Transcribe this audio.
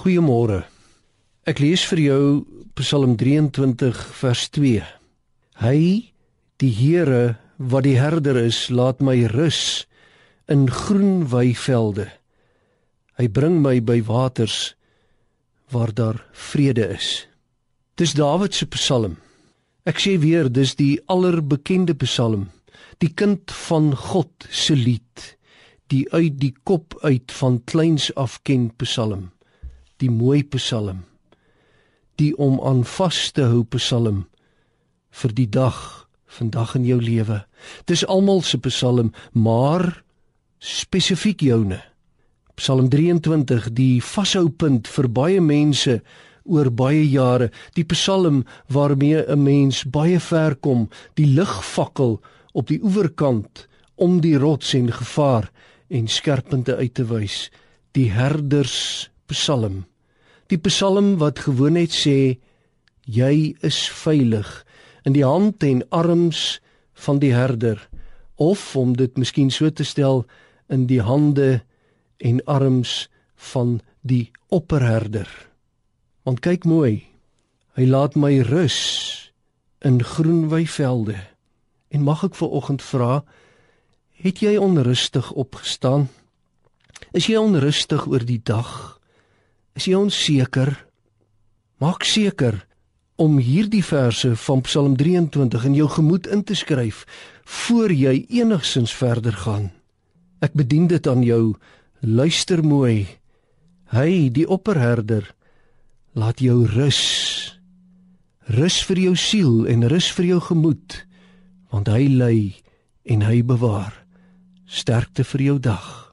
Goeiemôre. Ek lees vir jou Psalm 23 vers 2. Hy, die Here wat die herder is, laat my rus in groen weivelde. Hy bring my by waters waar daar vrede is. Dis Dawid se Psalm. Ek sê weer, dis die allerbekende Psalm, die kind van God se lied, die uit die kop uit van kleins af ken Psalm die mooi Psalm, die om aan vas te hou Psalm vir die dag vandag in jou lewe. Dis almal se Psalm, maar spesifiek joune. Psalm 23, die vashoupunt vir baie mense oor baie jare, die Psalm waarmee 'n mens baie ver kom, die ligfakkel op die oeverkant om die rots en gevaar en skerpunte uit te wys, die herders Psalm die psalm wat gewoon net sê jy is veilig in die hand en arms van die herder of om dit miskien so te stel in die hande en arms van die opperherder. Want kyk mooi hy laat my rus in groen weivelde. En mag ek ver oggend vra het jy onrustig opgestaan? Is jy onrustig oor die dag Is jy onseker? Maak seker om hierdie verse van Psalm 23 in jou gemoed in te skryf voor jy enigsins verder gaan. Ek bedien dit aan jou. Luister mooi. Hy, die opperherder, laat jou rus. Rus vir jou siel en rus vir jou gemoed, want hy lei en hy bewaar. Sterkte vir jou dag.